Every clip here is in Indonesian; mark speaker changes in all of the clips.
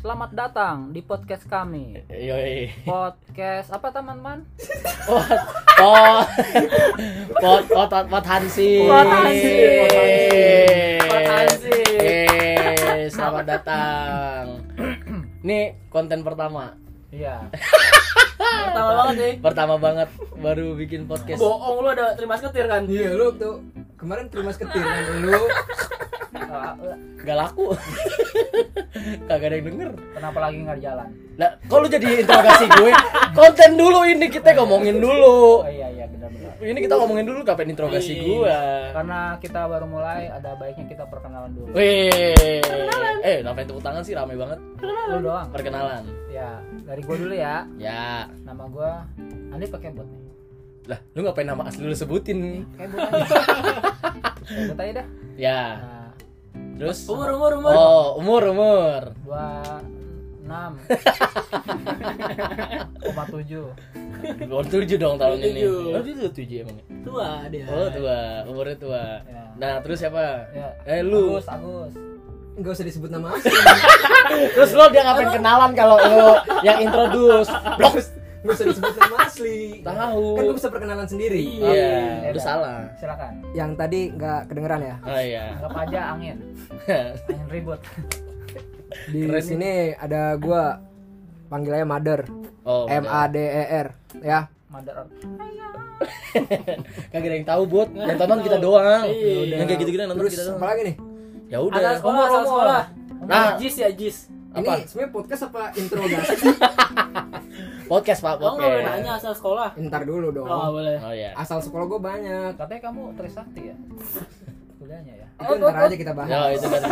Speaker 1: Selamat datang di podcast kami.
Speaker 2: Yoi.
Speaker 1: Podcast apa teman-teman?
Speaker 2: Pot pot pot pot pot pot Hansi.
Speaker 1: Pot Hansi.
Speaker 2: Pot
Speaker 1: Hansi.
Speaker 2: Eh, Selamat datang. Ini konten pertama.
Speaker 1: Iya.
Speaker 3: Pertama banget nih.
Speaker 2: Pertama banget baru bikin podcast.
Speaker 3: Bohong lu ada terima seketir kan?
Speaker 4: Iya lu tuh kemarin terima seketir kan lu
Speaker 2: Gak laku. Kagak ada yang denger.
Speaker 1: Kenapa lagi nggak jalan?
Speaker 2: Lah, kok lu jadi interogasi gue? Konten dulu ini kita ngomongin dulu.
Speaker 1: Oh iya iya benar-benar.
Speaker 2: Ini kita ngomongin dulu kapan interogasi
Speaker 3: Iya.
Speaker 2: gua.
Speaker 1: Karena kita baru mulai, ada baiknya kita perkenalan dulu.
Speaker 2: Wih. Eh, ngapain tepuk tangan sih rame banget.
Speaker 1: Lu doang.
Speaker 2: Perkenalan.
Speaker 1: Ya, dari gua dulu ya.
Speaker 2: Ya.
Speaker 1: Nama gua Andi pakai bot nih.
Speaker 2: Lah, lu ngapain nama asli lu sebutin?
Speaker 1: Kayak bot aja. Aja dah.
Speaker 2: Ya.
Speaker 1: Nah,
Speaker 2: Terus
Speaker 3: Umur umur umur.
Speaker 2: Oh, umur umur.
Speaker 1: dua enam koma tujuh
Speaker 2: Oh, tujuh dong tahun ini.
Speaker 3: Tujuh.
Speaker 2: Oh, itu tujuh emang. ya?
Speaker 3: Tua dia.
Speaker 2: Oh, tua. Umurnya tua.
Speaker 1: Ya.
Speaker 2: Nah, terus siapa?
Speaker 1: Ya.
Speaker 2: Eh, lu.
Speaker 1: Agus Agus
Speaker 4: nggak usah disebut nama asli
Speaker 2: Terus lo dia ngapain kenalan kalau lu yang introduce? Blok.
Speaker 4: Nggak usah disebut nama asli
Speaker 2: Tahu.
Speaker 4: kan gue bisa perkenalan sendiri
Speaker 2: Iya,
Speaker 1: Ya
Speaker 2: lu
Speaker 1: udah.
Speaker 2: salah.
Speaker 1: silakan
Speaker 4: yang tadi nggak kedengeran ya
Speaker 2: Oh iya.
Speaker 1: anggap aja angin angin ribut
Speaker 4: di
Speaker 2: Keren
Speaker 4: sini ada gua panggil aja mother
Speaker 2: Oh.
Speaker 4: M A D E R ya
Speaker 1: mother earth
Speaker 2: Kagak ada yang tahu, Bot. Yang tonton kita doang.
Speaker 3: Iya.
Speaker 2: Yang kayak gitu-gitu yang nonton
Speaker 4: terus
Speaker 2: kita doang.
Speaker 4: apa lagi nih
Speaker 2: Ya
Speaker 3: Asal
Speaker 2: udah.
Speaker 3: sekolah, asal
Speaker 1: Umur, umur.
Speaker 3: sekolah.
Speaker 2: Nah.
Speaker 3: Jis ya Jis.
Speaker 2: Apa?
Speaker 4: ini sebenarnya podcast apa interogasi sih
Speaker 2: Podcast, Pak,
Speaker 3: Kamu
Speaker 2: podcast.
Speaker 3: nanya asal sekolah.
Speaker 4: ntar dulu dong
Speaker 3: Oh boleh.
Speaker 2: Oh iya.
Speaker 4: asal sekolah gue banyak
Speaker 1: katanya kamu Trisakti ya kuliahnya ya
Speaker 4: itu ntar aja kita bahas
Speaker 2: Ya, itu kan.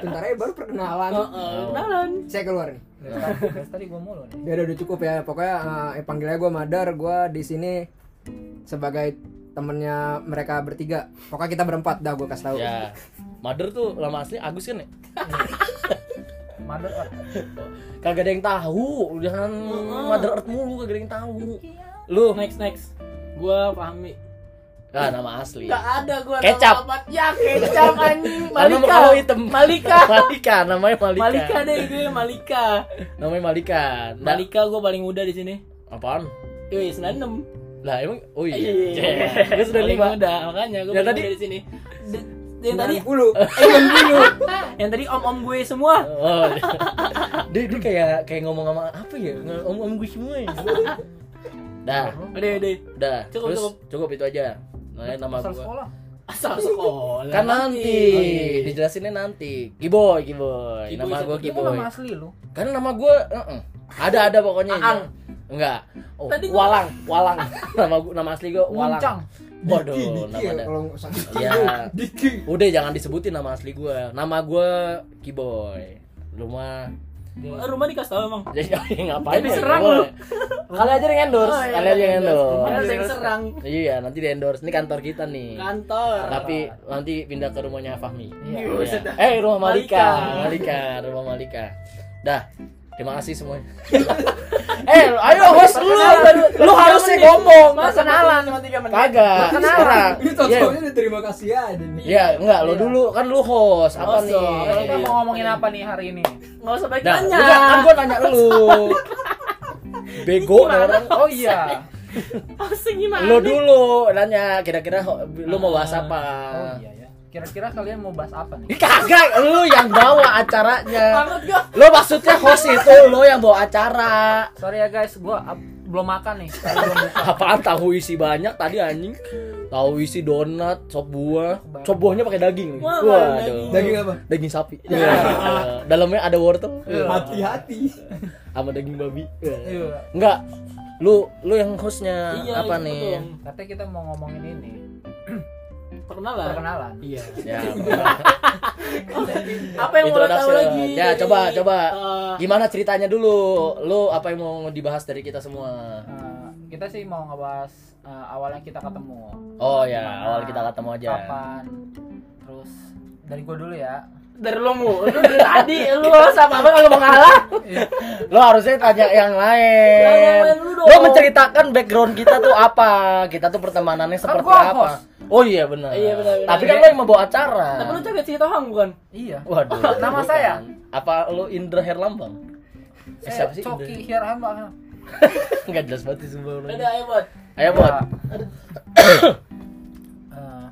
Speaker 4: bentar aja baru perkenalan
Speaker 3: Oh, oh, kenalan.
Speaker 4: saya keluar nih
Speaker 1: tadi, gua mulu nih
Speaker 4: Ya udah, udah cukup ya. Pokoknya eh, panggil aja gue Madar. Gue di sini sebagai temennya mereka bertiga. Pokoknya kita berempat dah gue kasih tahu.
Speaker 2: Ya. Mother tuh lama asli Agus kan ya?
Speaker 1: mother earth
Speaker 2: Kagak ada yang tahu. Jangan Mother Earth mulu kagak ada yang tahu. Lu
Speaker 3: Next next. Gua Fahmi.
Speaker 2: ah nama asli.
Speaker 3: Gak ada gua
Speaker 2: Kecap.
Speaker 3: nama apa. Ya kecap anjing.
Speaker 2: Karena
Speaker 3: Malika.
Speaker 2: kalau hitam.
Speaker 3: Malika.
Speaker 2: Malika namanya Malika.
Speaker 3: Malika deh gue Malika.
Speaker 2: Namanya Malika. Nah,
Speaker 3: Malika gua paling muda di sini.
Speaker 2: apaan?
Speaker 3: Yoi, 96.
Speaker 2: Lah emang oh iya.
Speaker 3: Iya.
Speaker 2: Gue sudah lima.
Speaker 3: muda, makanya gua
Speaker 2: Yang
Speaker 3: paling
Speaker 2: tadi-
Speaker 3: muda di sini. Yang tadi
Speaker 4: 90.
Speaker 3: eh yang dulu. yang tadi om-om gue semua.
Speaker 2: Oh, iya. dia, dia kayak kayak ngomong sama apa ya? Om om gue semua ya. Dah,
Speaker 3: Udah, udah.
Speaker 2: dah.
Speaker 3: Cukup,
Speaker 2: Terus
Speaker 3: cukup.
Speaker 2: cukup itu aja. Nah, nama
Speaker 1: asal
Speaker 2: gua.
Speaker 1: sekolah
Speaker 3: Asal sekolah.
Speaker 2: Kan nanti,
Speaker 3: Oh, iya.
Speaker 2: dijelasinnya nanti. Kiboy, Kiboy.
Speaker 3: Kiboy
Speaker 2: Nama gua
Speaker 1: itu
Speaker 2: Kiboy.
Speaker 1: nama asli lu
Speaker 2: Kan nama gua heeh. Ada ada pokoknya.
Speaker 3: Aang.
Speaker 2: Enggak. Oh,
Speaker 3: Tadi
Speaker 2: Walang, Walang. nama gua nama asli gua Walang.
Speaker 1: Muncang
Speaker 2: Waduh,
Speaker 4: Diki,
Speaker 2: nama
Speaker 4: ya, kalau sakit
Speaker 2: Ya.
Speaker 4: Diki.
Speaker 2: Udah jangan disebutin nama asli gua. Nama gua Kiboy. Lu mah
Speaker 3: Eh, Rumah dikasih tau emang.
Speaker 2: jadi ngapain
Speaker 3: Jadi
Speaker 2: ya?
Speaker 3: serang
Speaker 2: Boleh. Kali aja yang endorse,
Speaker 3: Oh, iya,
Speaker 2: kali aja yang endorse.
Speaker 3: Ada yang serang
Speaker 2: Iya, nanti di endorse. Ini kantor kita nih.
Speaker 3: kantor.
Speaker 2: Tapi nanti pindah ke rumahnya Fahmi.
Speaker 1: Iya.
Speaker 2: Iya. Eh, rumah Malika.
Speaker 3: Malika.
Speaker 2: Malika, rumah Malika. Dah. Terima kasih semuanya. eh, ayo host lu. Lu harusnya ngomong.
Speaker 3: Masa kenalan cuma 3 menit.
Speaker 2: Kagak. Sekarang.
Speaker 4: Ini
Speaker 2: Iya.
Speaker 4: tontonnya udah terima kasih aja nih.
Speaker 2: Ya, enggak, lo dulu kan lu host. Apa nih?
Speaker 1: kita mau ngomongin apa nih hari ini
Speaker 3: Enggak usah
Speaker 2: Nah,
Speaker 3: nanya.
Speaker 2: kan gua nanya lu. Bego orang.
Speaker 1: oh iya
Speaker 3: Asing gimana?
Speaker 2: Lu dulu nanya kira-kira lu mau bahas apa?
Speaker 1: oh iya ya kira-kira kalian mau bahas apa nih
Speaker 2: Ih, Kagak, lu yang bawa acaranya. Lu maksudnya host itu lu yang bawa acara.
Speaker 1: sorry ya guys gua belum makan nih belum
Speaker 2: Apaan tahu isi banyak tadi anjing? Tahu isi donat, sop buah. Sop buahnya pakai daging.
Speaker 3: Wah,
Speaker 2: Waduh.
Speaker 3: daging.
Speaker 4: Daging apa?
Speaker 2: Daging sapi. Iya. Dalamnya ada wortel.
Speaker 4: Hati-hati.
Speaker 2: Sama daging babi.
Speaker 1: Iya.
Speaker 2: Enggak. Lu lu yang hostnya
Speaker 3: Iya,
Speaker 2: apa
Speaker 3: iya,
Speaker 2: nih?
Speaker 3: betul.
Speaker 1: katanya kita mau ngomongin ini
Speaker 3: Perkenalan.
Speaker 1: perkenalan
Speaker 3: Iya.
Speaker 2: Ya.
Speaker 3: Apa yang mau lo tahu lagi?
Speaker 2: Ya, coba coba.
Speaker 3: Eh,
Speaker 2: Gimana ceritanya dulu? Lu apa yang mau dibahas dari kita semua?
Speaker 1: Eh, kita sih mau ngebahas eh, awalnya kita ketemu
Speaker 2: Oh ya,
Speaker 1: Gimana,
Speaker 2: awal kita ketemu aja.
Speaker 1: kapan terus dari gua dulu ya
Speaker 3: dari lo mu, lu dari tadi lu sama apa kalau mau ngalah?
Speaker 2: Lo harusnya tanya yang lain. Lo menceritakan background kita tuh apa? Kita tuh pertemanannya seperti
Speaker 1: gua
Speaker 2: apa?
Speaker 1: host.
Speaker 2: Oh iya benar.
Speaker 3: Iya, benar.
Speaker 2: Tapi kan lo yang membawa acara.
Speaker 3: Tapi lu cewek si Tohang bukan?
Speaker 1: iya
Speaker 2: Waduh.
Speaker 1: Nama
Speaker 2: bukan.
Speaker 1: saya?
Speaker 2: Apa lo Indra Herlambang? Eh, siapa sih?
Speaker 1: Coki here I am Pak.
Speaker 2: Enggak jelas banget sih semua orang.
Speaker 3: Udah ayo buat.
Speaker 2: Ayo, Bot.
Speaker 1: Eh,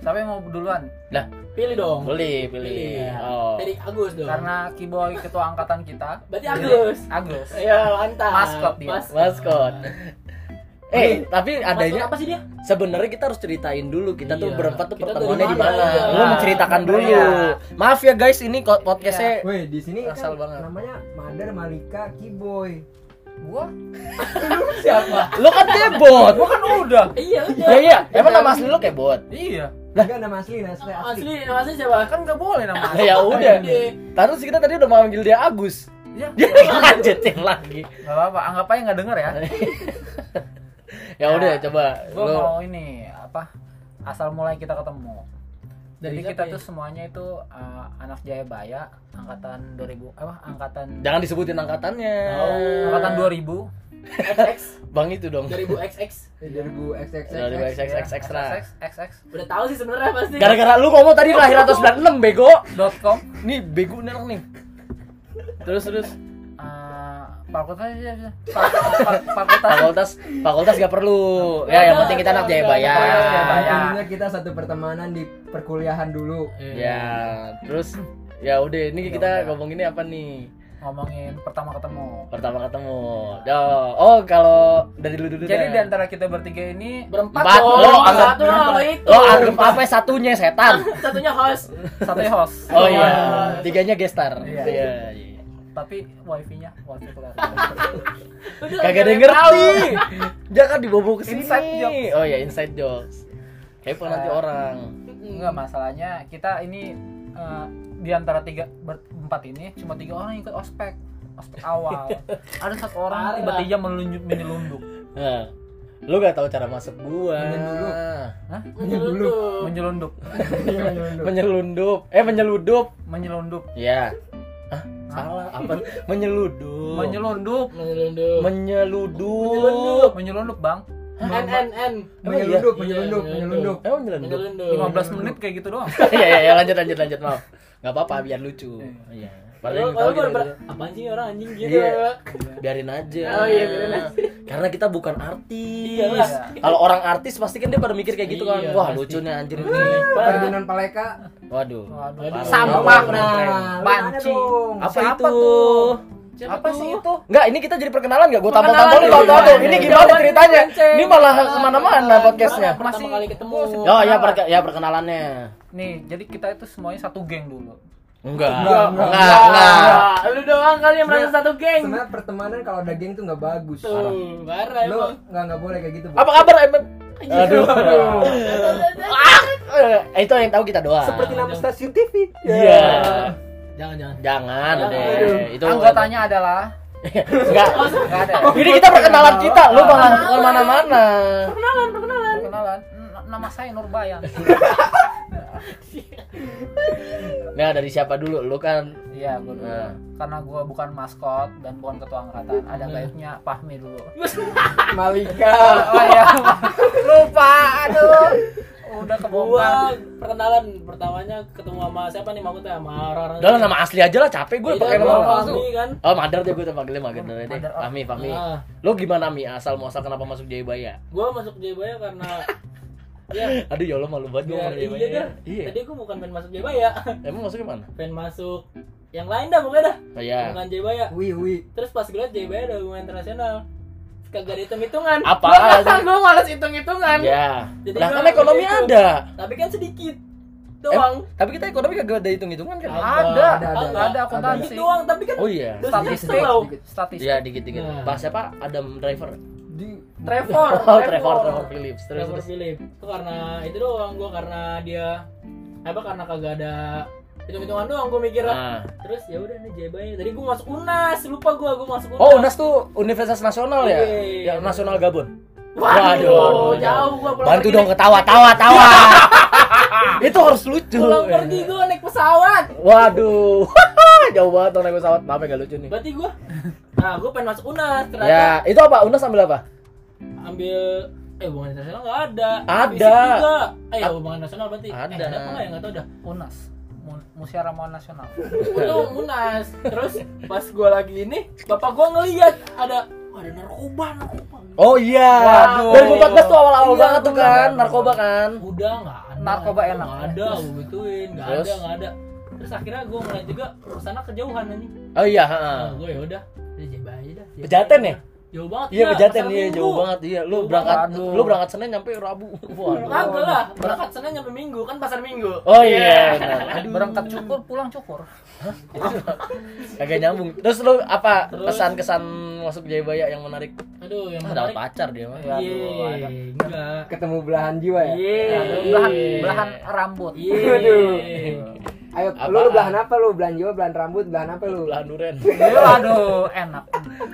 Speaker 1: siapa yang mau duluan?
Speaker 2: Lah,
Speaker 3: Pilih dong.
Speaker 2: pilih, pilih.
Speaker 3: Iya.
Speaker 2: Oh.
Speaker 3: Dari Agus dong.
Speaker 1: Karena Kiboy ketua angkatan kita.
Speaker 3: Berarti Agus.
Speaker 1: Agus.
Speaker 3: Iya, mantap.
Speaker 1: Maskot dia.
Speaker 3: Mas-
Speaker 2: Maskot. Eh, tapi
Speaker 3: Maskot
Speaker 2: adanya
Speaker 3: apa sih dia?
Speaker 2: sebenarnya kita harus ceritain dulu kita tuh
Speaker 3: Iya.
Speaker 2: berempat tuh
Speaker 3: Kita
Speaker 2: pertemuannya di mana.
Speaker 3: iya.
Speaker 2: Lu menceritakan dulu.
Speaker 1: Iya.
Speaker 2: Maaf ya guys, ini podcastnya
Speaker 4: Woi, di sini
Speaker 2: Asal
Speaker 4: kan
Speaker 2: banget.
Speaker 4: namanya Madar Malika Kiboy.
Speaker 1: Gua
Speaker 3: Siapa?
Speaker 2: lu kan kebot.
Speaker 1: gua kan udah.
Speaker 3: Iya, udah.
Speaker 2: Ya iya, emang nama asli lu kebot.
Speaker 1: Iya.
Speaker 4: Enggak nama asli, nama asli. asli.
Speaker 3: Asli, asli siapa?
Speaker 1: Kan nggak boleh nama.
Speaker 2: Ya udah.
Speaker 3: Iya.
Speaker 2: Terus kita tadi udah manggil dia Agus.
Speaker 1: Iya.
Speaker 2: Dia lanjutin lagi.
Speaker 1: Gak apa-apa, anggap aja nggak denger ya.
Speaker 2: ya udah coba
Speaker 1: Gua
Speaker 2: lu
Speaker 1: mau ini apa? Asal mulai kita ketemu. Jadi
Speaker 3: Dari
Speaker 1: kita
Speaker 3: siapa ya?
Speaker 1: tuh semuanya itu uh, anak Jayabaya angkatan 2000 apa? Angkatan
Speaker 2: jangan disebutin angkatannya.
Speaker 3: Oh.
Speaker 1: angkatan 2000.
Speaker 3: XX
Speaker 2: Bang itu dong.
Speaker 3: 2000 XX.
Speaker 4: 2000 XXX.
Speaker 2: Dari XX extra.
Speaker 1: XX XX
Speaker 3: Udah tahu sih sebenarnya pasti.
Speaker 2: Gara-gara lu ngomong tadi lahir atau 96 bego.
Speaker 1: dot com
Speaker 2: Nih bego nih. Terus terus
Speaker 1: uh, fakultas aja fakultas
Speaker 2: fakultas fakultas gak perlu. Ya yang penting kita anak Jayabaya.
Speaker 1: Fakultas Jayabaya.
Speaker 4: Intinya kita satu pertemanan di perkuliahan dulu.
Speaker 2: Ya, terus ya udah ini kita ngomonginnya apa nih?
Speaker 1: ngomongin pertama ketemu.
Speaker 2: Pertama ketemu. Oh, oh kalau dari lu dulu
Speaker 1: Jadi di antara kita bertiga ini
Speaker 3: berempat
Speaker 2: Empat. Lo anggap-
Speaker 3: satu lah itu.
Speaker 2: Lo anggap apa satunya setan?
Speaker 3: Satunya host.
Speaker 1: satunya host.
Speaker 2: Oh iya, tiganya gestar.
Speaker 1: Iya. Tapi wifi-nya wifi keluar.
Speaker 2: Kagak ada yang ngerti. Jangan dibobo ke sini.
Speaker 1: Inside jokes.
Speaker 2: Oh ya, inside jokes. Kepo nanti
Speaker 1: Ah.
Speaker 2: orang.
Speaker 1: Enggak masalahnya kita ini eh, di antara tiga berempat ini cuma tiga orang yang ikut ospek ospek awal. Ada satu orang tiba-tiba melunjuk menyelundup.
Speaker 2: Nah, lu gak tahu cara masuk gua.
Speaker 4: Menyelundup.
Speaker 1: Hah?
Speaker 3: Menyelundup.
Speaker 1: Menyelundup.
Speaker 2: Menyelundup. Eh menyelundup.
Speaker 1: Menyelundup.
Speaker 2: Ya. Salah apa? Menyelundup.
Speaker 1: Menyelundup.
Speaker 3: Menyelundup.
Speaker 2: Menyelundup.
Speaker 1: Menyelundup, Bang.
Speaker 3: N N N.
Speaker 4: Menyelundup,
Speaker 3: iya?
Speaker 4: menyelundup,
Speaker 3: Iya,
Speaker 4: menyelundup.
Speaker 2: Emang menyelundup.
Speaker 3: Menyelundup.
Speaker 1: 15 menit kayak gitu doang.
Speaker 2: Iya iya ya, lanjut lanjut lanjut maaf. Gak apa-apa biar lucu. Iya. Padahal
Speaker 3: Kalau
Speaker 2: yang tahu
Speaker 3: ber- apaan sih orang anjing gitu.
Speaker 2: Iya. biarin aja.
Speaker 3: Oh iya, biarin aja.
Speaker 2: Karena kita bukan artis.
Speaker 3: Iyalah.
Speaker 2: Kalau orang artis pasti kan dia pada mikir kayak gitu kan.
Speaker 3: Iya,
Speaker 2: Wah,
Speaker 3: pasti.
Speaker 2: lucu nih anjir ini.
Speaker 4: Perkebunan Paleka.
Speaker 2: Waduh.
Speaker 1: Waduh. Sampah
Speaker 4: Nah, dong?
Speaker 2: Apa itu?
Speaker 1: tuh?
Speaker 3: Siapa
Speaker 1: Apa
Speaker 3: tuh?
Speaker 1: sih itu?
Speaker 2: Enggak, ini kita jadi perkenalan enggak? Gue
Speaker 1: dulu.
Speaker 2: tahu-tahu.
Speaker 1: Iya,
Speaker 2: Ini
Speaker 1: iya.
Speaker 2: gimana ceritanya? Ini malah ke mana-mana podcastnya.
Speaker 3: Pertama
Speaker 1: Masih-
Speaker 3: kali ketemu.
Speaker 2: Oh ya, perke ya perkenalannya.
Speaker 1: Nih, jadi kita itu semuanya satu geng dulu.
Speaker 2: Enggak.
Speaker 4: Enggak,
Speaker 2: Enggak,
Speaker 4: enggak.
Speaker 2: enggak.
Speaker 3: Lu doang kali yang merasa satu geng.
Speaker 4: Sebenarnya pertemanan kalau ada geng tuh nggak bagus.
Speaker 3: Tuh, parah
Speaker 4: Lu
Speaker 3: emang.
Speaker 4: nggak nggak boleh kayak gitu. Bu.
Speaker 2: Apa kabar, Emen? Aduh.
Speaker 3: Aduh.
Speaker 2: Eh, itu yang tahu kita doang.
Speaker 4: Seperti nama stasiun TV.
Speaker 2: Iya.
Speaker 3: Jangan jangan.
Speaker 2: Jangan
Speaker 3: Aduh.
Speaker 2: deh. Itu
Speaker 1: Anggotanya adalah
Speaker 2: enggak.
Speaker 1: enggak ada.
Speaker 2: Ini kita perkenalan kita, lu malah ke
Speaker 3: mana-mana. Perkenalan,
Speaker 1: perkenalan. Perkenalan. Nama saya Nurbayan.
Speaker 2: Nah, dari siapa dulu? Lu kan
Speaker 1: Iya, gue dulu.
Speaker 2: Nah.
Speaker 1: Karena gue bukan maskot dan bukan ketua angkatan, ada gaibnya Fahmi dulu.
Speaker 4: Malika.
Speaker 1: Oh iya, lupa, aduh. Udah kebongkar.
Speaker 3: perkenalan pertamanya ketemu sama siapa nih maksudnya sama orang-orang.
Speaker 2: Udah nama asli aja lah, capek gue
Speaker 3: Iya,
Speaker 2: pakai nama palsu.
Speaker 3: Kan.
Speaker 2: Oh, Madar deh gue tuh panggilnya Madar deh.
Speaker 1: Madar, oh.
Speaker 2: Fahmi, Fahmi.
Speaker 3: Ah.
Speaker 2: Lu gimana Mi? Asal muasal kenapa masuk Jayabaya?
Speaker 3: Gua masuk Jayabaya karena ya
Speaker 2: Aduh ya Allah malu banget gue
Speaker 3: iya
Speaker 2: Jayabaya.
Speaker 3: dah.
Speaker 2: Iya.
Speaker 3: Tadi gua bukan pengen masuk Jayabaya,
Speaker 2: Emang masuknya mana?
Speaker 3: pengen masuk yang lain dah pokoknya dah.
Speaker 2: Oh iya.
Speaker 3: Bukan Jayabaya.
Speaker 4: Wih, wih.
Speaker 3: Terus pas gue liat Jayabaya ada hubungan internasional. Kagak ada hitung-hitungan.
Speaker 2: Apa?
Speaker 3: Gue males hitung-hitungan.
Speaker 2: Ya.
Speaker 3: Jadi
Speaker 2: Lah
Speaker 3: gua
Speaker 2: kan ekonomi
Speaker 3: itu.
Speaker 2: ada.
Speaker 3: Tapi kan sedikit doang.
Speaker 2: tapi kita ekonomi kagak ada hitung-hitungan kan?
Speaker 3: Ada.
Speaker 1: Ada,
Speaker 4: ada,
Speaker 1: ada, ada akuntansi.
Speaker 3: Dikit doang, tapi kan
Speaker 2: Oh iya.
Speaker 1: Statistik,
Speaker 3: Statistik.
Speaker 2: Iya dikit-dikit.
Speaker 3: Nah.
Speaker 2: Pas siapa? Adam Driver.
Speaker 4: Di
Speaker 3: Trevor,
Speaker 2: Oh, Trevor, Trevor Phillips. Terus
Speaker 3: Trevor
Speaker 2: terus.
Speaker 3: Philip. Itu karena itu doang gua karena dia apa karena kagak ada hitung-hitungan doang gua mikir.
Speaker 2: Nah.
Speaker 3: Terus ya udah nih Jayabaya. Tadi gua masuk UNAS, lupa gua gua masuk UNAS.
Speaker 2: Oh, UNAS tuh Universitas Nasional ya?
Speaker 3: Iya.
Speaker 2: Yang Nasional Gabon.
Speaker 3: Waduh,
Speaker 2: Waduh,
Speaker 3: jauh gua pulang
Speaker 2: Bantu
Speaker 3: pergi
Speaker 2: dong ketawa, tawa, tawa. Itu harus lucu.
Speaker 3: Pulang pergi gua naik pesawat.
Speaker 2: Waduh. Jauh banget dong naik pesawat. Maaf ya gak lucu nih.
Speaker 3: Berarti gua Nah, gua pengen masuk UNAS, ternyata
Speaker 2: Ya, itu apa? UNAS ambil apa?
Speaker 3: Ambil eh hubungan internasional nggak ada.
Speaker 2: Ada.
Speaker 3: Fisik juga. Eh,
Speaker 2: Ap-
Speaker 3: hubungan nasional berarti.
Speaker 2: Ada.
Speaker 3: Eh, ada apa nggak ya nggak tahu dah.
Speaker 1: Unas. Mun- Musyawarah Muan Nasional.
Speaker 3: itu munas terus pas gua lagi ini bapak gua ngeliat ada "Wah, ada narkoba narkoba
Speaker 2: Oh iya.
Speaker 1: Waduh.
Speaker 2: 2014 tuh awal-awal
Speaker 3: Iya,
Speaker 2: banget tuh
Speaker 3: bener.
Speaker 2: kan, narkoba kan.
Speaker 3: udah nggak ada
Speaker 1: Narkoba enak.
Speaker 3: nggak ada gua gituin nggak ada nggak ada terus akhirnya gua ngeliat juga ke sana kejauhan anjing
Speaker 2: Oh iya,
Speaker 3: nah,
Speaker 2: heeh.
Speaker 3: gua ya udah ya jebak aja dah
Speaker 2: Pejaten ya?
Speaker 3: Jauh banget
Speaker 2: Iya, Pejaten
Speaker 3: pasar
Speaker 2: iya
Speaker 3: Minggu.
Speaker 2: jauh banget. Iya, lu
Speaker 3: Jauh
Speaker 2: berangkat
Speaker 1: banget.
Speaker 2: lu berangkat Senin nyampe Rabu. Waduh.
Speaker 3: Kagak lah, berangkat Senin nyampe Minggu kan pasar Minggu.
Speaker 2: Oh iya, benar.
Speaker 1: Berangkat cukur, pulang cukur.
Speaker 2: Kagak nyambung. Terus lu apa
Speaker 3: Terus?
Speaker 2: kesan-kesan masuk Jayabaya yang menarik?
Speaker 3: Aduh, yang
Speaker 2: Ah, dapat
Speaker 3: menarik.
Speaker 2: pacar dia mah.
Speaker 1: Iya,
Speaker 3: Iya,
Speaker 1: aduh,
Speaker 3: enggak.
Speaker 4: Ketemu belahan jiwa ya.
Speaker 3: Iya.
Speaker 1: Belahan belahan rambut.
Speaker 3: Iya.
Speaker 4: Waduh. Ayo,
Speaker 2: Apaan?
Speaker 4: lu, lu belahan apa lu? Belahan jiwa, belahan rambut, belahan apa lu?
Speaker 2: Belahan duren.
Speaker 1: Aduh, enak.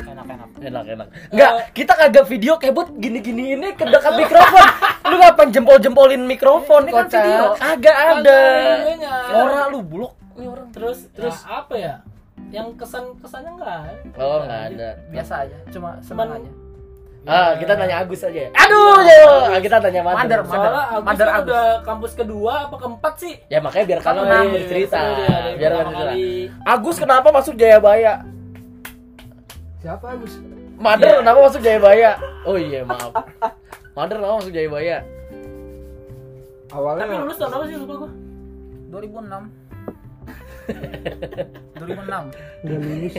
Speaker 1: Enak enak.
Speaker 2: Enak enak. Enggak, kita kagak video kebut gini-gini ini ke dekat mikrofon. Lu ngapain jempol-jempolin mikrofon
Speaker 1: Ini kan video.
Speaker 2: Agak ada. Ora lu buluk. Ini orang.
Speaker 3: Terus
Speaker 2: Terus?
Speaker 3: terus apa ya? Yang kesan-kesannya enggak.
Speaker 2: Oh, enggak ada.
Speaker 1: Biasa aja, cuma aja.
Speaker 2: Ah, kita nanya Agus aja. Aduh, yo. Ah, kita tanya
Speaker 1: Mader,
Speaker 2: Mader.
Speaker 3: Soalnya Agus
Speaker 1: Mader
Speaker 3: kan
Speaker 1: Agus.
Speaker 3: udah kampus kedua apa keempat sih?
Speaker 2: Ya makanya biar kalian
Speaker 1: enam.
Speaker 2: bercerita.
Speaker 3: Seru dia, dia
Speaker 2: Biar bercerita.
Speaker 3: kali.
Speaker 2: Agus kenapa masuk Jayabaya?
Speaker 4: Siapa Agus?
Speaker 2: Mader
Speaker 3: Iya.
Speaker 2: kenapa masuk Jayabaya? Oh iya, maaf. Mader kenapa masuk Jayabaya?
Speaker 4: Awalnya
Speaker 3: Tapi lulus tahun apa sih lupa gua?
Speaker 1: 2006. 2006.
Speaker 4: udah lulus.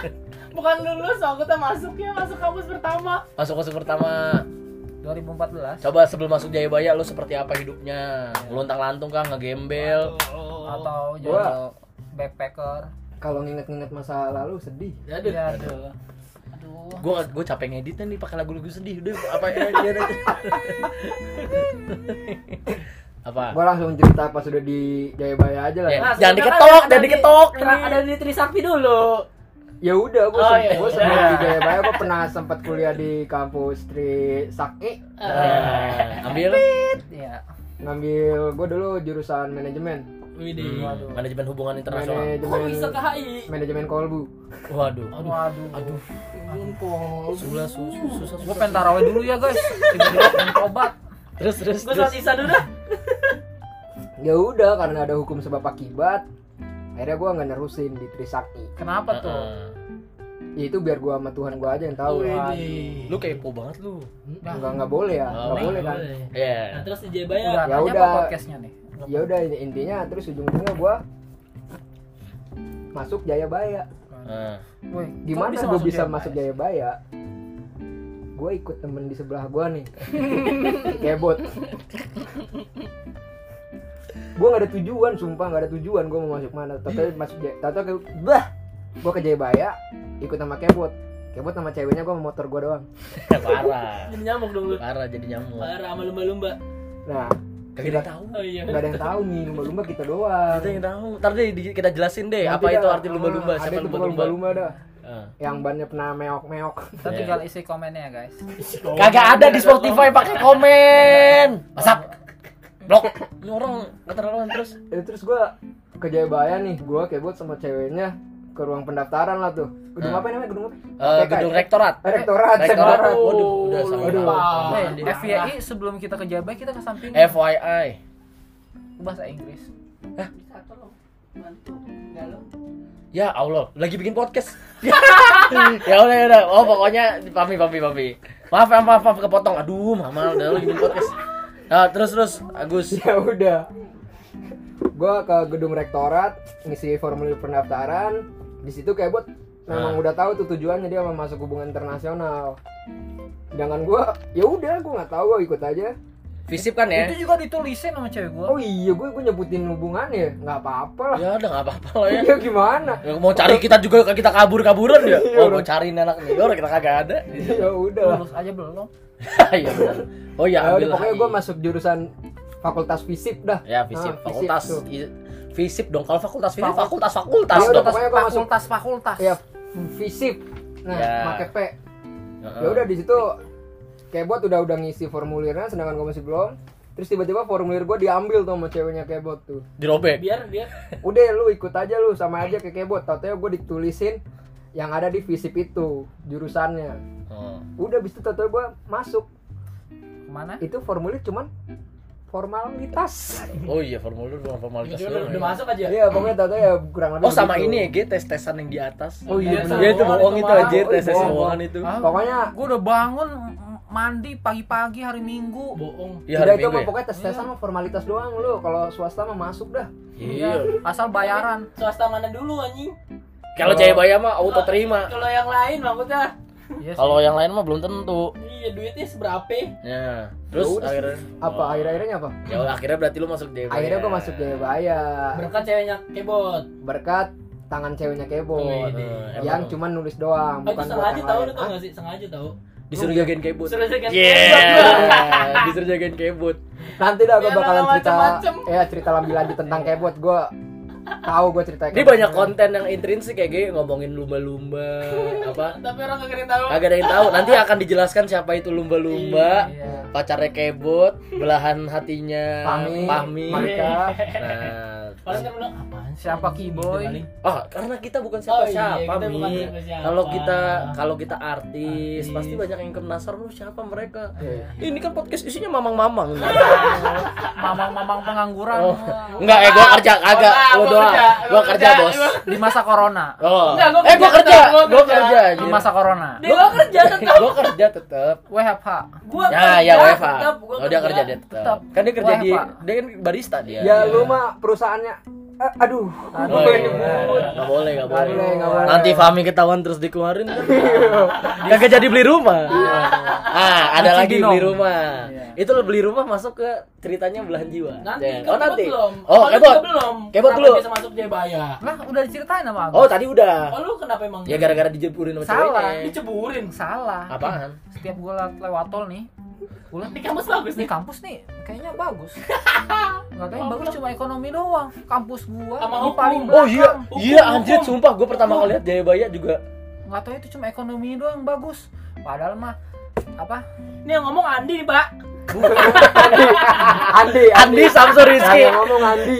Speaker 3: Bukan lulus, aku tuh masuk ya, masuk kampus pertama.
Speaker 2: Masuk masuk pertama.
Speaker 1: 2014
Speaker 2: Coba sebelum masuk Jayabaya lu seperti apa hidupnya? Luntang lantung kah ngegembel?
Speaker 1: atau jodoh backpacker.
Speaker 4: Kalau nginget-nginget masa lalu sedih.
Speaker 3: Aduh.
Speaker 1: Ya aduh. Aduh.
Speaker 2: Gue gue capek ngeditnya nih pakai lagu-lagu sedih udah apa ya dia apa?
Speaker 4: Gua langsung cerita pas udah di Jayabaya aja lah.
Speaker 2: Ya.
Speaker 4: Ya,
Speaker 3: Nah,
Speaker 2: Jangan diketok, jangan
Speaker 3: di-
Speaker 2: diketok ini.
Speaker 3: ada di Trisakti dulu.
Speaker 4: Ya udah, gua,
Speaker 3: Oh, iya.
Speaker 4: gua sebelum
Speaker 3: Iya.
Speaker 4: di Jayabaya gua pernah sempat kuliah di kampus Tri Sakti.
Speaker 2: Nah, ambil
Speaker 1: Iya.
Speaker 4: Ngambil gua dulu jurusan manajemen.
Speaker 3: Widih.
Speaker 2: hmm, manajemen hubungan internasional.
Speaker 3: Kok
Speaker 4: Manajemen
Speaker 3: bisa ke HI?
Speaker 4: manajemen kolbu.
Speaker 2: Waduh.
Speaker 1: Waduh.
Speaker 2: Aduh.
Speaker 3: Aduh.
Speaker 2: Susah susah susah.
Speaker 1: Gua pengen tarawih dulu ya, guys. Tiba-tiba pengen tobat.
Speaker 2: Terus terus
Speaker 3: Gue
Speaker 2: terus.
Speaker 3: sisa dulu dah.
Speaker 4: Ya udah karena ada hukum sebab akibat. Akhirnya gua nggak nerusin di Trisakti.
Speaker 1: Kenapa tuh?
Speaker 4: Ya itu biar gua sama Tuhan gua aja yang tahu.
Speaker 3: Widih.
Speaker 2: Lu kepo banget lu.
Speaker 4: Enggak enggak boleh ya,
Speaker 2: Oh,
Speaker 4: enggak boleh kan.
Speaker 2: Iya.
Speaker 3: Nah, terus di
Speaker 1: Udah,
Speaker 3: Jayabaya.
Speaker 4: Ya
Speaker 1: apa
Speaker 4: udah.
Speaker 1: podcastnya nih?
Speaker 4: Ya udah ini intinya terus ujung-ujungnya gua masuk Jayabaya.
Speaker 2: Heeh.
Speaker 1: Woi,
Speaker 4: Gimana gue bisa masuk Jayabaya? Gue ikut temen di sebelah gue nih, kebot. Gue gak ada tujuan, sumpah gak ada tujuan gue mau masuk mana. Tapi masuk Jaya, tato ke, bah, gue ke Jayabaya, ikut sama kebot. Kebot sama ceweknya gue sama motor gue doang.
Speaker 2: Parah.
Speaker 3: Jadi nyamuk dong lu.
Speaker 2: Parah jadi nyamuk.
Speaker 3: Parah sama lumba-lumba.
Speaker 4: Nah,
Speaker 2: Kagak ada yang tahu.
Speaker 3: Oh iya.
Speaker 4: gak ada yang tahu nih lumba-lumba kita doang.
Speaker 2: Ada yang tahu. Ntar deh kita jelasin deh
Speaker 4: Nanti
Speaker 2: apa itu arti lumba-lumba,
Speaker 4: ah,
Speaker 2: siapa lumba-lumba.
Speaker 4: lumba-lumba dah.
Speaker 2: Ah.
Speaker 4: Yang bannya pernah meok-meok.
Speaker 1: Kita
Speaker 2: Iya.
Speaker 1: tinggal isi komennya ya, guys.
Speaker 2: Kagak ada di Spotify pakai komen. Masak. Blok. Ini orang keterlaluan terus.
Speaker 4: Ya, terus gue ke Jayabaya nih, gue kebot sama ceweknya ke ruang pendaftaran lah tuh. Gedung
Speaker 2: Ah.
Speaker 4: apa namanya? Gedung apa?
Speaker 2: Eh,
Speaker 4: TK,
Speaker 2: gedung
Speaker 4: ya?
Speaker 2: rektorat.
Speaker 4: Eh, rektorat,
Speaker 2: Rektorat.
Speaker 4: rektorat.
Speaker 2: Waduh, udah sama
Speaker 3: Waduh.
Speaker 2: lupa.
Speaker 3: Ah,
Speaker 1: Eh, FYI sebelum kita ke Jabay kita ke samping
Speaker 2: FYI.
Speaker 1: bahasa Inggris.
Speaker 3: Bisa tolong bantu galau.
Speaker 2: Ya Allah, lagi bikin podcast. ya udah ya udah. Oh, pokoknya pami pami pami. Maaf maaf maaf, maaf kepotong. Aduh, mama udah lagi bikin podcast. Nah, terus terus Agus.
Speaker 4: ya udah gue ke gedung rektorat ngisi formulir pendaftaran di situ kayak buat memang
Speaker 2: Ah.
Speaker 4: udah tahu tuh tujuannya dia mau masuk hubungan internasional sedangkan gue ya udah gue nggak tahu gue ikut aja
Speaker 2: Visip kan ya?
Speaker 1: Itu juga ditulisin sama cewek gua.
Speaker 4: oh iya gue gue nyebutin hubungannya nggak apa-apa lah
Speaker 2: Ya udah nggak apa-apa lah ya.
Speaker 4: ya gimana
Speaker 2: Ya, mau cari kita juga kita kabur-kaburan ya.
Speaker 4: Iya,
Speaker 2: Oh, mau cariin anak nih. Orang kita kagak ada.
Speaker 4: ya udah
Speaker 1: Lulus aja belum.
Speaker 2: Iya benar. Oh ya,
Speaker 4: ya
Speaker 2: ambil
Speaker 4: pokoknya gue masuk jurusan fakultas fisip dah
Speaker 2: Ya, visip
Speaker 4: Ah,
Speaker 2: fakultas. Visip dong. Kalau fakultas visip
Speaker 1: Fakul-
Speaker 2: fakultas fakultas
Speaker 4: Ya udah, pokoknya gua masuk-
Speaker 1: fakultas fakultas.
Speaker 4: ya fisip nah
Speaker 2: Ya.
Speaker 4: pakai P
Speaker 2: Heeh.
Speaker 4: ya udah di situ kebot udah udah ngisi formulirnya sedangkan gue masih belum terus tiba-tiba formulir gue diambil tuh sama ceweknya kebot tuh
Speaker 2: dirobek.
Speaker 3: Biar biar
Speaker 4: udah lu ikut aja lu sama aja ke kebot tatanya gue ditulisin yang ada di visip itu jurusannya
Speaker 2: Oh.
Speaker 4: udah bis itu tatanya gue masuk
Speaker 1: Ke mana?
Speaker 4: itu formulir cuman formalitas.
Speaker 2: Oh iya, formulir bukan formalitas
Speaker 3: Udah,
Speaker 2: doang.
Speaker 3: udah, udah
Speaker 2: ya.
Speaker 3: masuk aja.
Speaker 4: Iya, pokoknya tahu ya kurang lebih
Speaker 2: Oh sama
Speaker 4: begitu.
Speaker 2: ini ya, G tes-tesan yang di atas.
Speaker 4: Oh iya, bener.
Speaker 2: Iya itu bohong itu aja, tes tes
Speaker 4: bohong.
Speaker 2: bohongan itu.
Speaker 4: Pokoknya
Speaker 1: gue udah bangun mandi pagi-pagi hari Minggu.
Speaker 3: Bohong.
Speaker 2: Iya
Speaker 4: Udah
Speaker 2: hari
Speaker 4: itu mah
Speaker 2: ya.
Speaker 4: pokoknya tes-tesan mah formalitas doang lu. Kalau swasta mah masuk dah.
Speaker 2: Iya.
Speaker 1: Asal bayaran.
Speaker 3: Swasta mana dulu anjing?
Speaker 2: Kalau Jayabaya mah auto terima.
Speaker 3: Kalau yang lain maksudnya.
Speaker 1: Iya sih.
Speaker 2: Kalau yang lain mah belum tentu.
Speaker 3: Iya duitnya seberapa?
Speaker 2: Ya. Terus
Speaker 4: Ya udah.
Speaker 2: akhirnya
Speaker 4: Apa akhir-akhirnya apa?
Speaker 2: ya udah, akhirnya berarti lu masuk Jayabaya.
Speaker 4: Akhirnya gua masuk Jayabaya.
Speaker 3: Berkat ceweknya kebot.
Speaker 4: Berkat tangan ceweknya kebot.
Speaker 2: Eh,
Speaker 4: yang cuman nulis doang,
Speaker 3: Oh,
Speaker 4: bukan buat
Speaker 3: sengaja tahu
Speaker 4: Hah?
Speaker 3: gak sih? Sengaja tahu.
Speaker 2: Disuruh jagain kebut.
Speaker 3: Suruh jagain
Speaker 2: Iya.
Speaker 3: kebot.
Speaker 2: Disuruh jagain kebut.
Speaker 4: Nanti dah gua
Speaker 3: Biar
Speaker 4: bakalan cerita ya cerita lebih lanjut tentang kebot. Gua tahu gua cerita
Speaker 2: Ini banyak konten yang intrinsik kayak gini ngomongin lumba-lumba apa
Speaker 3: Tapi orang gak ada yang tahu.
Speaker 2: Kagak ada yang tahu. Nanti akan dijelaskan siapa itu lumba-lumba.
Speaker 1: Iya.
Speaker 2: Pacarnya kebot, belahan hatinya
Speaker 4: Pahmi,
Speaker 2: Pahmi.
Speaker 4: Marika.
Speaker 2: Nah,
Speaker 3: Orang kan bilang apaan sih?
Speaker 1: Siapa Kiboy?
Speaker 3: Paling.
Speaker 2: ah karena kita bukan
Speaker 3: Oh iya,
Speaker 2: siapa-siapa,
Speaker 3: kita bukan
Speaker 2: Mi.
Speaker 3: siapa-siapa.
Speaker 2: Kalau kita kalau kita artis,
Speaker 3: Artis.
Speaker 2: pasti banyak yang penasaran lu siapa mereka.
Speaker 4: Iya.
Speaker 2: Ini kan podcast isinya mamang-mamang.
Speaker 1: Mamang-mamang pengangguran.
Speaker 2: Oh. Enggak, eh gua kerja kagak.
Speaker 3: Ah,
Speaker 2: Lu
Speaker 3: gua
Speaker 2: doang.
Speaker 3: kerja,
Speaker 2: Gua
Speaker 3: gua
Speaker 2: kerja, Bos.
Speaker 1: Di masa corona.
Speaker 2: Oh.
Speaker 3: Enggak, gua
Speaker 2: eh gua
Speaker 3: kerja gua kerja.
Speaker 1: Di masa corona.
Speaker 3: Gua kerja tetap.
Speaker 2: Gua kerja tetap.
Speaker 1: WFH.
Speaker 3: Gua
Speaker 2: Ya, ya
Speaker 3: kerja
Speaker 2: WFA.
Speaker 3: tetap, gua
Speaker 2: Oh, dia kerja dia tetap. Kan dia kerja di dia kan barista dia.
Speaker 4: Ya lu mah perusahaannya eh, aduh.
Speaker 1: Aduh.
Speaker 2: Oh, iya. Nggak boleh, nggak boleh.
Speaker 4: Nggak boleh, nggak boleh.
Speaker 2: Nanti Fahmi ketahuan terus dikeluarin kan. Kagak jadi beli rumah. Ah, ada
Speaker 1: Di
Speaker 2: lagi
Speaker 1: Cibinong.
Speaker 2: beli rumah.
Speaker 1: Iya.
Speaker 2: Itu lo beli rumah masuk ke ceritanya belahan jiwa.
Speaker 3: Nanti
Speaker 2: Jangan.
Speaker 3: kan
Speaker 2: Oh, nanti.
Speaker 3: belum.
Speaker 2: Oh, kebot.
Speaker 3: belum.
Speaker 2: Kebot dulu.
Speaker 3: Bisa masuk Jayabaya.
Speaker 1: Lah udah diceritain sama aku.
Speaker 2: Oh, tadi udah.
Speaker 3: Oh lu kenapa emang?
Speaker 2: Ya gara-gara dijeburin sama
Speaker 1: Salah.
Speaker 2: ceweknya.
Speaker 3: diceburin.
Speaker 1: Salah.
Speaker 2: Apaan?
Speaker 1: Setiap gue lewat, tol nih, gue liat
Speaker 3: Di kampus bagus
Speaker 1: di
Speaker 3: nih.
Speaker 1: kampus nih kayaknya bagus. Nggak tahu yang bagus cuma ekonomi doang. Kampus gua
Speaker 3: Sama
Speaker 1: di
Speaker 3: hukum.
Speaker 1: paling
Speaker 2: Oh iya,
Speaker 3: Hukum,
Speaker 2: iya
Speaker 3: hukum.
Speaker 2: anjir sumpah gue pertama kali lihat Jayabaya juga.
Speaker 1: nggak tahu itu cuma ekonomi doang bagus. Padahal mah apa?
Speaker 3: Ini yang ngomong Andi nih, Pak.
Speaker 4: Andi,
Speaker 2: Andi Samsul Rizky.
Speaker 4: Yang ngomong Andi.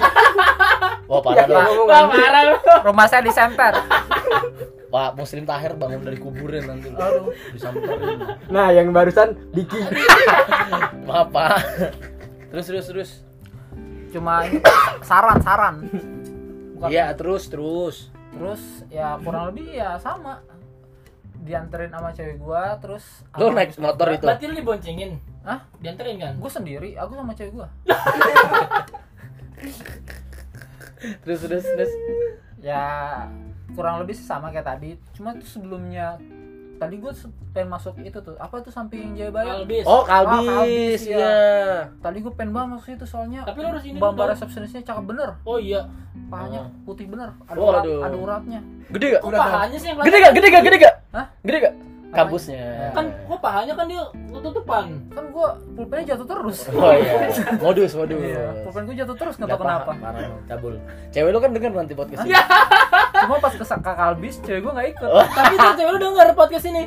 Speaker 2: Wah, parah lah.
Speaker 4: ngomong
Speaker 3: Pak,
Speaker 4: Andi.
Speaker 3: marah lu.
Speaker 1: Rumah saya disemper.
Speaker 2: Pak Muslim Tahir bangun dari kuburan nanti.
Speaker 1: Aduh.
Speaker 2: Disamperin.
Speaker 4: Nah, yang barusan Diki.
Speaker 2: Maaf, Pak. Terus terus terus.
Speaker 1: Cuma ini saran-saran. Bukan-
Speaker 2: Iya, terus terus.
Speaker 1: Terus ya kurang lebih ya sama. Dianterin sama cewek gua terus
Speaker 2: Lu naik motor itu.
Speaker 3: Berarti lu diboncengin.
Speaker 1: Hah?
Speaker 3: Dianterin kan?
Speaker 1: Gue sendiri, aku sama cewek gua.
Speaker 2: Terus terus terus.
Speaker 1: Ya kurang lebih sih sama kayak tadi. Cuma tuh sebelumnya tadi gue pengen masuk itu tuh apa tuh samping Jayabaya
Speaker 3: Albis.
Speaker 2: Oh,
Speaker 1: Kalbis,
Speaker 2: Kalbis
Speaker 1: iya.
Speaker 2: ya.
Speaker 1: tadi gue pengen banget masuk itu soalnya
Speaker 3: Tapi lu harus ini dulu.
Speaker 1: resepsionisnya cakep bener
Speaker 3: Oh iya.
Speaker 1: pahanya
Speaker 2: Oh.
Speaker 1: putih bener ada
Speaker 2: Oh,
Speaker 1: urat
Speaker 2: aduh.
Speaker 1: ada uratnya
Speaker 2: Gede gak?
Speaker 3: Kok
Speaker 1: Udah
Speaker 3: pahanya sih yang
Speaker 2: Gede gak? Gede gak? Gede gak?
Speaker 1: Hah?
Speaker 2: Gede gak? Kampusnya.
Speaker 3: Kan kok pahanya kan dia tutupan.
Speaker 1: kan gue pulpennya jatuh terus
Speaker 2: Oh iya. Modus, modus.
Speaker 1: Iya, pulpen gue jatuh terus nggak tahu kenapa
Speaker 2: Parah, cabul. Cewek lu kan denger nanti podcast ini.
Speaker 1: Cuma pas ke ke kalbis cewek gue nggak ikut
Speaker 2: Oh.
Speaker 3: Tapi tuh cewek lu denger podcast ini.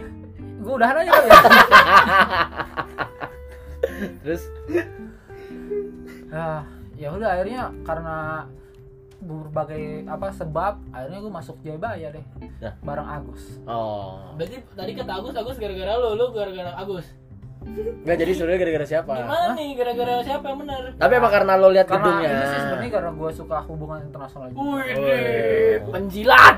Speaker 1: gue udahan aja kali ya
Speaker 2: Terus
Speaker 1: ah ya udah akhirnya karena berbagai apa sebab akhirnya gue masuk Jayabaya deh
Speaker 2: Ya.
Speaker 1: bareng Agus
Speaker 2: oh.
Speaker 3: Berarti tadi kata Agus, Agus gara-gara lu, lu gara-gara Agus.
Speaker 2: Enggak jadi sebenarnya gara-gara siapa?
Speaker 3: Gimana nih gara-gara siapa yang benar?
Speaker 2: Tapi apa karena lo lihat
Speaker 1: karena
Speaker 2: gedungnya?
Speaker 1: ini sih sebenarnya karena gue suka hubungan internasional juga
Speaker 3: Wih, penjilat.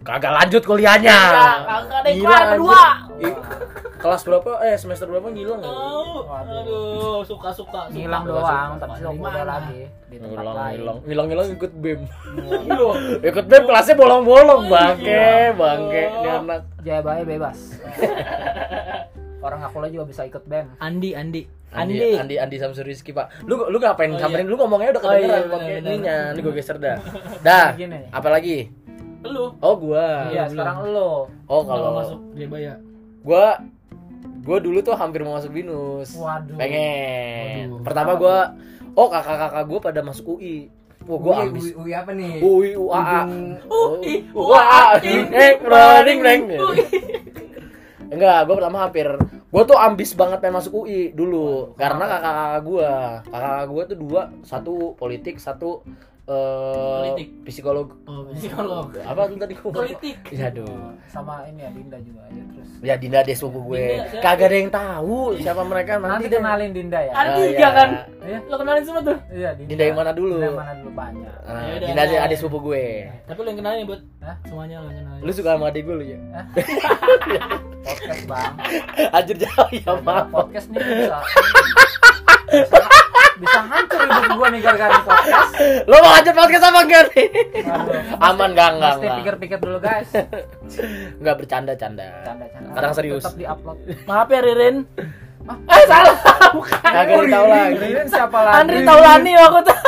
Speaker 2: Kagak lanjut kuliahnya.
Speaker 3: Kagak ada berdua.
Speaker 2: Ih, Kelas berapa? Eh semester berapa ngilang ya?
Speaker 3: Tahu.
Speaker 1: Waduh.
Speaker 3: Aduh, suka-suka. suka.
Speaker 1: ngilang
Speaker 2: suka,
Speaker 1: doang
Speaker 2: suka.
Speaker 1: tapi
Speaker 3: mana?
Speaker 1: udah lagi di tempat
Speaker 2: Ngilang,
Speaker 1: lain
Speaker 2: ngilang, ngilang, ngilang ikut bem.
Speaker 3: Iya.
Speaker 2: ikut bem kelasnya bolong-bolong,
Speaker 3: Oh,
Speaker 2: bangke,
Speaker 3: iya.
Speaker 2: bangke,
Speaker 3: Oh.
Speaker 2: ini anak.
Speaker 1: Jayabaya bebas orang aku lah juga bisa ikut bem
Speaker 3: Andi, Andi.
Speaker 2: Andi, Andi, Andi Samsul Rizky pak. Lu, lu ngapain
Speaker 3: Oh,
Speaker 2: samperin?
Speaker 3: iya.
Speaker 2: Lu ngomongnya udah
Speaker 3: Oh,
Speaker 2: kedengeran
Speaker 3: iya, benar,
Speaker 2: ininya. Ini gue geser dah. Dah.
Speaker 1: Gini.
Speaker 2: Apa lagi?
Speaker 3: Lu
Speaker 2: Oh gua.
Speaker 1: iya sekarang lo
Speaker 2: Oh
Speaker 3: kalau
Speaker 2: kalau
Speaker 3: masuk Jayabaya.
Speaker 2: gua gua dulu tuh hampir mau masuk binus.
Speaker 1: waduh
Speaker 2: Pengen.
Speaker 3: Waduh.
Speaker 2: Pertama gua oh kakak-kakak gua pada masuk UI. Wah, gua
Speaker 4: Ui,
Speaker 2: ambis.
Speaker 4: ui, ui apa nih?
Speaker 2: UI UAA.
Speaker 3: UI,
Speaker 2: UAA. Eh, rolling neng. Enggak, gua pertama hampir. Gua tuh ambis banget pengen masuk UI dulu karena kakak-kakak gua. Kakak-kakak gua tuh dua, satu politik, satu eh
Speaker 3: Politik.
Speaker 2: psikolog
Speaker 3: Oh, psikolog.
Speaker 2: apa tuh tadi
Speaker 3: Politik.
Speaker 2: ya aduh
Speaker 1: sama ini ya Dinda juga ya terus
Speaker 2: ya Dinda deh sepupu gue
Speaker 3: Dinda,
Speaker 2: kagak ada yang tahu siapa mereka nanti,
Speaker 1: nanti kenalin Dinda ya
Speaker 3: Ada
Speaker 2: Oh,
Speaker 3: tiga
Speaker 2: iya.
Speaker 3: kan?
Speaker 1: iya
Speaker 3: Lo kenalin semua tuh.
Speaker 1: iya Dinda
Speaker 2: Dinda yang mana dulu?
Speaker 1: Dinda yang mana dulu banyak
Speaker 2: Ah,
Speaker 3: Yaudah,
Speaker 2: Dinda aja
Speaker 3: nah.
Speaker 2: adik sepupu gue
Speaker 3: Tapi lo yang kenalin ya, Bud.
Speaker 1: Hah?
Speaker 3: Semuanya lo yang kenalin.
Speaker 2: lu suka sama adik gue lu ya
Speaker 1: podcast bang
Speaker 2: anjir jauh ya maaf
Speaker 1: podcast nih bisa bisa, bisa hancur nih gara-gara podcast.
Speaker 2: Lo mau lanjut podcast apa enggak nih aman enggak enggak
Speaker 1: pasti
Speaker 2: enggak
Speaker 1: pikir-pikir dulu guys.
Speaker 2: Enggak bercanda canda.
Speaker 1: Canda-canda
Speaker 2: Kadang serius.
Speaker 1: tetap diupload.
Speaker 3: Maaf ya Ririn.
Speaker 1: eh salah.
Speaker 2: Kagak tahu lagi
Speaker 1: Ririn siapa lagi?
Speaker 3: Andri Taulani aku tuh.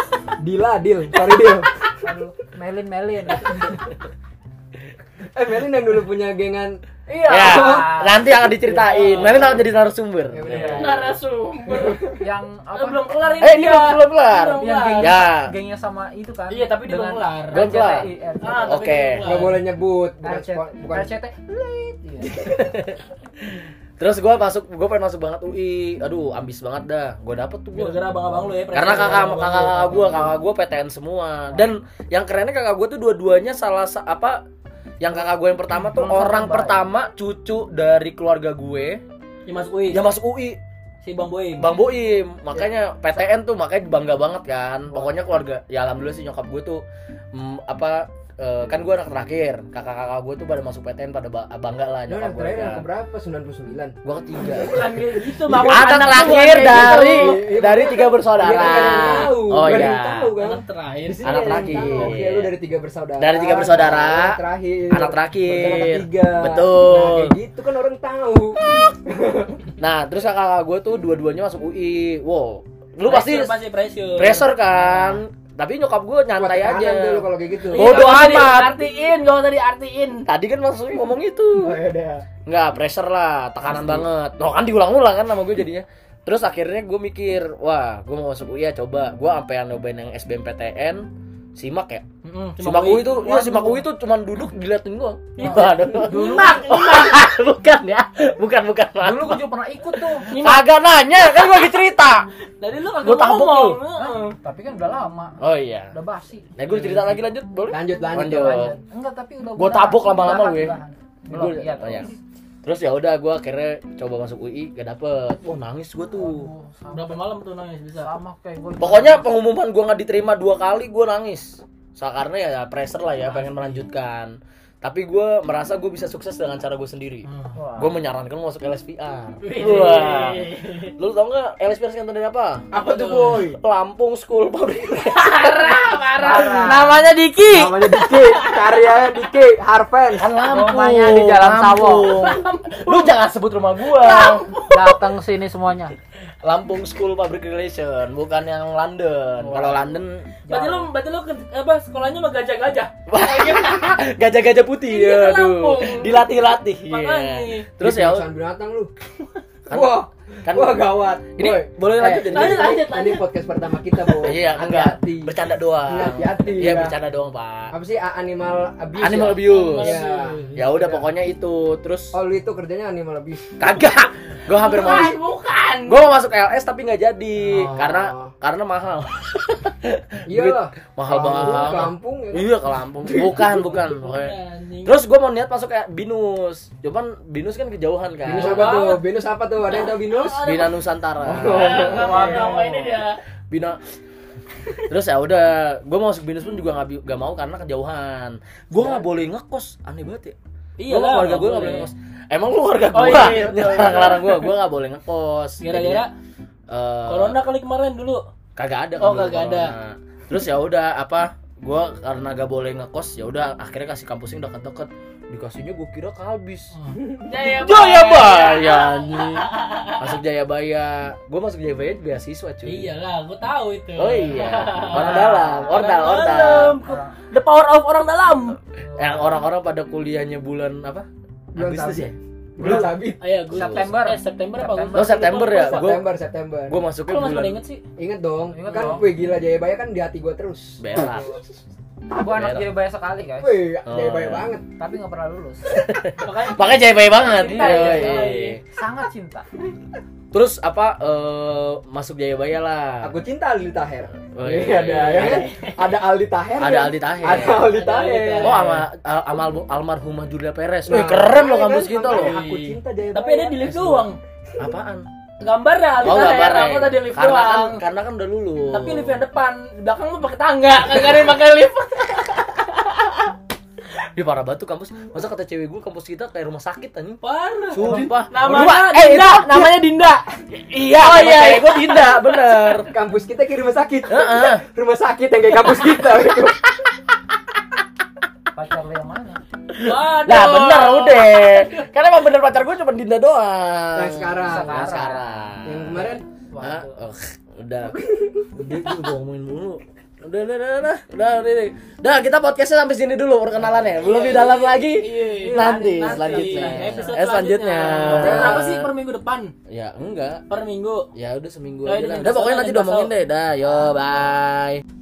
Speaker 4: Dila, Dil. Sorry, Dil.
Speaker 1: Aduh, Melin Melin
Speaker 4: Eh, Melin yang dulu punya gengan.
Speaker 1: iya
Speaker 2: ya nanti akan diceritain nanti akan jadi narasumber
Speaker 4: Ya,
Speaker 1: Iya.
Speaker 4: bener.
Speaker 3: Narasumber.
Speaker 1: yang
Speaker 3: Eh,
Speaker 1: apa
Speaker 3: belum kelar ini.
Speaker 2: eh ini belum belum kelar
Speaker 1: yang gengnya,
Speaker 2: Ya.
Speaker 1: gengnya sama itu kan
Speaker 3: Iya, tapi dia belum kelar.
Speaker 2: Belum kelar.
Speaker 1: RCTI,
Speaker 3: Ah,
Speaker 2: Oke.
Speaker 3: belum kelar.
Speaker 4: Nggak boleh nyebut, bukan
Speaker 1: iya.
Speaker 2: terus gue masuk gue pengen masuk banget UI aduh ambis banget dah gue dapet tuh gue
Speaker 3: Gara-gara abang-abang lu ya.
Speaker 2: karena kakak kakak gue kakak gue PTN semua dan yang kerennya kakak gue tuh dua-duanya salah sa- apa yang kakak gue yang pertama tuh orang pertama cucu dari keluarga gue.
Speaker 3: Yang masuk UI.
Speaker 2: yang masuk UI
Speaker 3: Si Bang Boim.
Speaker 2: Bang Boim. Makanya PTN tuh makanya bangga banget kan. Pokoknya keluarga ya alhamdulillah sih nyokap gue tuh mm, apa eh, kan gue anak terakhir kakak-kakak gue tuh pada masuk PTN pada ba- bangga lah
Speaker 4: Lu
Speaker 2: nyokap gue
Speaker 4: terakhir yang
Speaker 2: kan.
Speaker 4: keberapa? 99.
Speaker 2: gue ketiga
Speaker 3: gitu, bangun
Speaker 2: anak
Speaker 3: anak
Speaker 2: terakhir dari
Speaker 3: gitu.
Speaker 2: dari tiga bersaudara
Speaker 4: Iya,
Speaker 2: oh iya.
Speaker 3: Anak terakhir.
Speaker 4: Sini
Speaker 2: Anak terakhir.
Speaker 4: Oke, lu dari tiga bersaudara.
Speaker 2: Dari tiga bersaudara.
Speaker 4: Anak terakhir.
Speaker 2: Anak terakhir. Betul.
Speaker 4: Nah, kayak gitu kan orang tahu.
Speaker 2: nah terus kakak gue tuh dua-duanya masuk UI wow lu pasti
Speaker 3: Pressure, pasti pressure.
Speaker 2: pressure kan tapi nyokap gue nyantai
Speaker 4: Kuat
Speaker 2: aja
Speaker 4: dulu kalau kayak gitu.
Speaker 3: Iya,
Speaker 2: Bodoh
Speaker 3: usah
Speaker 2: amat.
Speaker 3: Diartiin, gak usah diartiin.
Speaker 2: tadi kan maksudnya ngomong itu
Speaker 4: Oh, ya udah.
Speaker 2: nggak pressure lah tekanan banget Loh kan diulang-ulang kan sama gue jadinya terus akhirnya gue mikir wah gue mau masuk UI ya coba gue sampai yang nyobain yang SBMPTN simak ya
Speaker 3: Mm-mm,
Speaker 2: simak UI itu iya
Speaker 3: Waduh.
Speaker 2: simak UI itu cuman duduk diliatin doang
Speaker 3: Iya. Nyimak,
Speaker 2: bukan ya bukan bukan.
Speaker 1: Dulu gue juga pernah ikut tuh.
Speaker 2: Kagak nanya kan gue lagi cerita.
Speaker 3: Tadi lu kagak
Speaker 2: Gua tabok lu.
Speaker 1: Tapi kan udah lama.
Speaker 2: Oh iya.
Speaker 1: Udah basi.
Speaker 2: Nah gue cerita lagi lanjut boleh?
Speaker 4: Lanjut, lanjut.
Speaker 2: Lanjut.
Speaker 4: lanjut.
Speaker 1: enggak tapi udah
Speaker 2: Gua tabok lama-lama gue.
Speaker 1: belum
Speaker 2: Gua-
Speaker 1: iya
Speaker 2: oh, iya.
Speaker 1: terus.
Speaker 2: ya udah gue akhirnya coba masuk UI gak dapet. Wah nangis gue tuh.
Speaker 1: Sama,
Speaker 3: Berapa malam tuh nangis bisa?
Speaker 1: sama kayak gue
Speaker 2: pokoknya pengumuman gue nggak diterima dua kali gue nangis karena ya pressure lah ya pengen melanjutkan. Tapi gue merasa gue bisa sukses dengan cara gue sendiri.
Speaker 1: Wah.
Speaker 2: gue menyarankan masuk LSPR wah. Lu tau nggak LSPR singkatan dari apa?
Speaker 4: Apa tuh, boy?
Speaker 2: Lampung School Public
Speaker 3: Parah, parah. Namanya Diki.
Speaker 4: Namanya Diki, karyanya Diki, Harven.
Speaker 2: kan Lampung.
Speaker 1: Rumahnya di Jalan Sawo.
Speaker 2: Lu jangan sebut rumah gua.
Speaker 1: Datang sini semuanya
Speaker 2: Lampung School Public Relation bukan yang London kalau London
Speaker 3: Berarti lu, berarti lu ke- apa sekolahnya mah gajah-gajah.
Speaker 2: gajah-gajah putih
Speaker 3: Ini kan
Speaker 2: aduh
Speaker 3: Lampung.
Speaker 2: dilatih-latih iya.
Speaker 3: Makanya.
Speaker 2: terus ya
Speaker 4: binatang lu.
Speaker 2: Kan-
Speaker 4: Wah,
Speaker 2: kan
Speaker 4: wah gawat.
Speaker 2: ini
Speaker 4: Boy.
Speaker 2: boleh lanjut
Speaker 4: Eh,
Speaker 2: ini
Speaker 3: Lanjut, lanjut,
Speaker 4: Ini
Speaker 3: lanjut.
Speaker 4: podcast pertama kita, Boy.
Speaker 2: iya enggak
Speaker 4: Hati-hati.
Speaker 2: bercanda doang
Speaker 4: Iya, hati-hati,
Speaker 2: iya
Speaker 4: ya.
Speaker 2: bercanda doang pak
Speaker 4: Apa sih animal abuse?
Speaker 2: animal
Speaker 4: ya?
Speaker 2: abuse
Speaker 4: Iya.
Speaker 2: ya udah pokoknya itu terus
Speaker 4: Oh, lu itu kerjanya animal abuse.
Speaker 2: kagak gua hampir mau
Speaker 3: Bukan, bukan.
Speaker 2: gua mau masuk LS tapi nggak jadi
Speaker 4: Oh.
Speaker 2: karena karena mahal
Speaker 4: Iya lah.
Speaker 2: mahal banget
Speaker 4: Kampung ya. kan?
Speaker 2: iya ke Lampung bukan bukan.
Speaker 3: Anjing.
Speaker 2: Terus gue mau niat masuk kayak Binus, cuman Binus kan kejauhan kan.
Speaker 4: Binus apa tuh? Binus apa tuh? Ada yang tahu Binus?
Speaker 2: Bina Nusantara.
Speaker 4: Oh.
Speaker 3: Nama ini dia.
Speaker 2: Bina. Terus ya udah, gue mau masuk Binus pun juga nggak mau karena kejauhan. Gue nggak boleh ngekos, aneh banget ya.
Speaker 3: Iya lah.
Speaker 2: keluarga gue nggak boleh ngekos. Emang lu keluarga
Speaker 3: Oh,
Speaker 2: gue
Speaker 3: iya, iya, betul,
Speaker 2: ngelarang
Speaker 3: iya.
Speaker 2: larang gue, gue nggak boleh ngekos.
Speaker 3: Gara-gara
Speaker 2: eh,
Speaker 3: corona kali kemarin dulu.
Speaker 2: kagak ada.
Speaker 3: Oh, kagak ada.
Speaker 2: corona. Terus ya udah apa? Gue karena gak boleh ngekos, ya udah akhirnya kasih kampusnya deket-deket. Dikasihnya gue kira kehabis.
Speaker 3: Jaya
Speaker 2: Jayabaya nih. Masuk Jayabaya. Gue masuk Jayabaya beasiswa cuy.
Speaker 3: Iyalah, gua tahu itu.
Speaker 2: Oh iya. Orang dalam, ordal,
Speaker 3: Orang
Speaker 2: ordal.
Speaker 3: dalam. The power of orang dalam.
Speaker 2: Yang orang-orang pada kuliahnya bulan apa?
Speaker 4: Bulan
Speaker 2: Agustus ya?
Speaker 4: Bulan sabit.
Speaker 3: Ayo, gua
Speaker 1: September.
Speaker 3: Eh, September apa
Speaker 1: September.
Speaker 3: Agustus?
Speaker 2: Oh, September ya? Gua-
Speaker 4: September, September.
Speaker 2: Gue masuknya
Speaker 3: lu masih inget sih?
Speaker 4: Ingat dong,
Speaker 1: Ingat
Speaker 4: kan
Speaker 1: dong.
Speaker 4: wih gila Jayabaya kan di hati gua terus.
Speaker 2: berak.
Speaker 1: gue anak bayar sekali guys
Speaker 4: Wih,
Speaker 2: Oh.
Speaker 4: Jayabaya banget.
Speaker 1: tapi nggak pernah lulus
Speaker 3: Makanya
Speaker 2: Makanya Jayabaya banget.
Speaker 3: Cinta,
Speaker 2: Iya,
Speaker 3: iya,
Speaker 2: iya.
Speaker 3: iya.
Speaker 1: sangat cinta
Speaker 2: Terus apa eh, masuk Jayabaya lah.
Speaker 4: Aku cinta Aldi Taher.
Speaker 2: Oh,
Speaker 4: Iya, ada ya kan? Ada Aldi Taher.
Speaker 2: Ada
Speaker 4: ya?
Speaker 2: Aldi Taher.
Speaker 4: Ada Aldi Taher.
Speaker 2: Oh, sama al amal almarhumah Julia Perez.
Speaker 4: Nah,
Speaker 2: Wih, keren loh
Speaker 4: iya
Speaker 2: kampus
Speaker 4: kan?
Speaker 2: kita loh.
Speaker 4: Aku cinta Jayabaya.
Speaker 3: Tapi ada di lift doang.
Speaker 2: Apaan?
Speaker 3: Gambar dah,
Speaker 2: Oh, gambar ya.
Speaker 3: Aku tadi lift
Speaker 2: Karena kan
Speaker 3: doang.
Speaker 2: karena kan udah lulus.
Speaker 3: Tapi lift yang depan, di belakang lu pakai tangga, kagak ada yang pakai lift.
Speaker 2: Ih, parah banget tuh kampus. Masa kata cewek gue kampus kita kayak rumah sakit anjing.
Speaker 3: Parah.
Speaker 2: Sumpah.
Speaker 3: Namanya
Speaker 2: Gua- eh,
Speaker 3: Dinda,
Speaker 2: itu-
Speaker 3: namanya Dinda.
Speaker 2: Iya,
Speaker 3: Oh, iya,
Speaker 2: iya,
Speaker 3: iya.
Speaker 2: gue Dinda, bener.
Speaker 4: kampus kita kayak rumah sakit.
Speaker 2: Heeh.
Speaker 4: rumah sakit yang kayak kampus kita. gitu.
Speaker 1: pacar lu yang mana
Speaker 3: Waduh.
Speaker 2: Lah bener udah. Karena emang bener pacar gue cuma Dinda doang.
Speaker 4: Yang sekarang.
Speaker 2: Yang sekarang.
Speaker 4: Yang kemarin
Speaker 2: Hah? Oh, udah. Udah gue ngomongin mulu. Udah, udah, udah, udah, udah, udah, udah. Udah, kita podcastnya sampai sini dulu perkenalannya. Belum di dalam lagi.
Speaker 3: Iya,
Speaker 2: Nanti,
Speaker 3: nanti.
Speaker 2: selanjutnya.
Speaker 3: Episode
Speaker 2: Eh, selanjutnya.
Speaker 3: Berapa sih per minggu depan?
Speaker 2: Ya, enggak.
Speaker 3: Per minggu.
Speaker 2: Ya udah seminggu
Speaker 3: Ya,
Speaker 2: aja Udah pokoknya nanti
Speaker 3: kesel.
Speaker 2: deh. Dah, yo, bye.